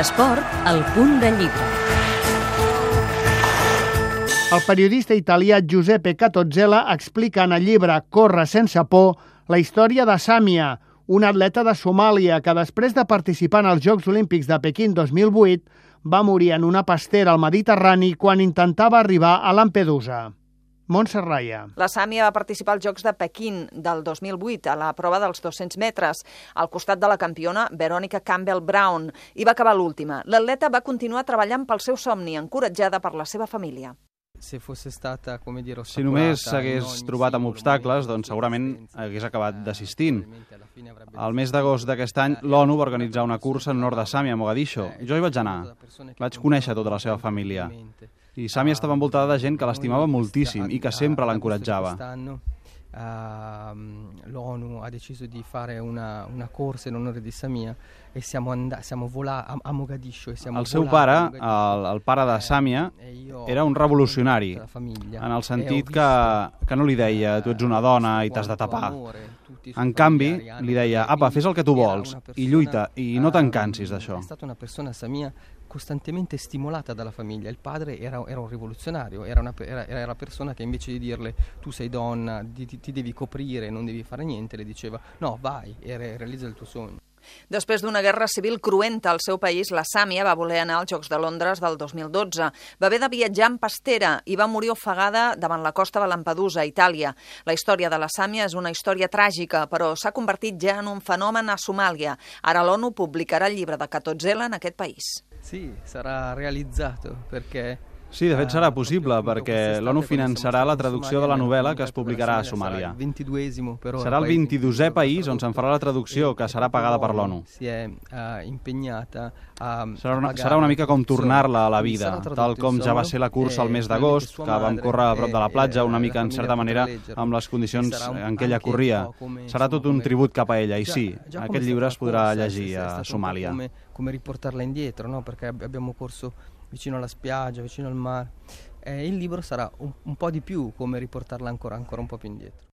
L'esport, al punt de llibre. El periodista italià Giuseppe Catozzella explica en el llibre Corre sense por la història de Sàmia, un atleta de Somàlia que després de participar en els Jocs Olímpics de Pequín 2008 va morir en una pastera al Mediterrani quan intentava arribar a Lampedusa. Montse Raya. La Sàmia va participar als Jocs de Pequín del 2008 a la prova dels 200 metres, al costat de la campiona Veronica Campbell Brown, i va acabar l'última. L'atleta va continuar treballant pel seu somni, encoratjada per la seva família. Se fosse stata, come dire, Si només s'hagués trobat amb obstacles, doncs segurament hagués acabat desistint. Al mes d'agost d'aquest any, l'ONU va organitzar una cursa en honor de Sami a Mogadiscio. Jo hi vaig anar. Vaig conèixer tota la seva família. I Sami estava envoltada de gent que l'estimava moltíssim i que sempre l'encoratjava. Uh, L'ONU ha deciso di fare una, una corsa in onore di Samia e siamo, andati, siamo volati a, a Mogadiscio. E siamo el seu pare, el, el pare de Sàmia, era un revolucionari, en el sentit que, que no li deia tu ets una dona i t'has de tapar. En canvi, li deia, apa, fes el que tu vols i lluita i no te'n cansis d'això. È stata una persona, Samia, costantemente stimolata dalla famiglia. Il padre era, era un rivoluzionario, era una, era, era la persona che invece di dirle tu sei donna, ti, ti devi coprire, non devi fare niente, le diceva no, vai e realizza il tuo sogno. Després d'una guerra civil cruenta al seu país, la Sàmia va voler anar als Jocs de Londres del 2012. Va haver de viatjar en pastera i va morir ofegada davant la costa de Lampedusa, Itàlia. La història de la Sàmia és una història tràgica, però s'ha convertit ja en un fenomen a Somàlia. Ara l'ONU publicarà el llibre de Catotzela en aquest país. Sì, sarà realizzato perché Sí, de fet serà possible, perquè l'ONU finançarà la traducció de la novel·la que es publicarà a Somàlia. Serà el 22è país on se'n farà la traducció, que serà pagada per l'ONU. Serà una, serà una mica com tornar-la a la vida, tal com ja va ser la cursa al mes d'agost, que vam córrer a prop de la platja, una mica, en certa manera, amb les condicions en què ella corria. Serà tot un tribut cap a ella, i sí, aquest llibre es podrà llegir a Somàlia. Come riportarla indietro, no? Perché abbiamo corso vicino alla spiaggia, vicino al mare. E il libro sarà un, un po' di più come riportarla ancora, ancora un po' più indietro.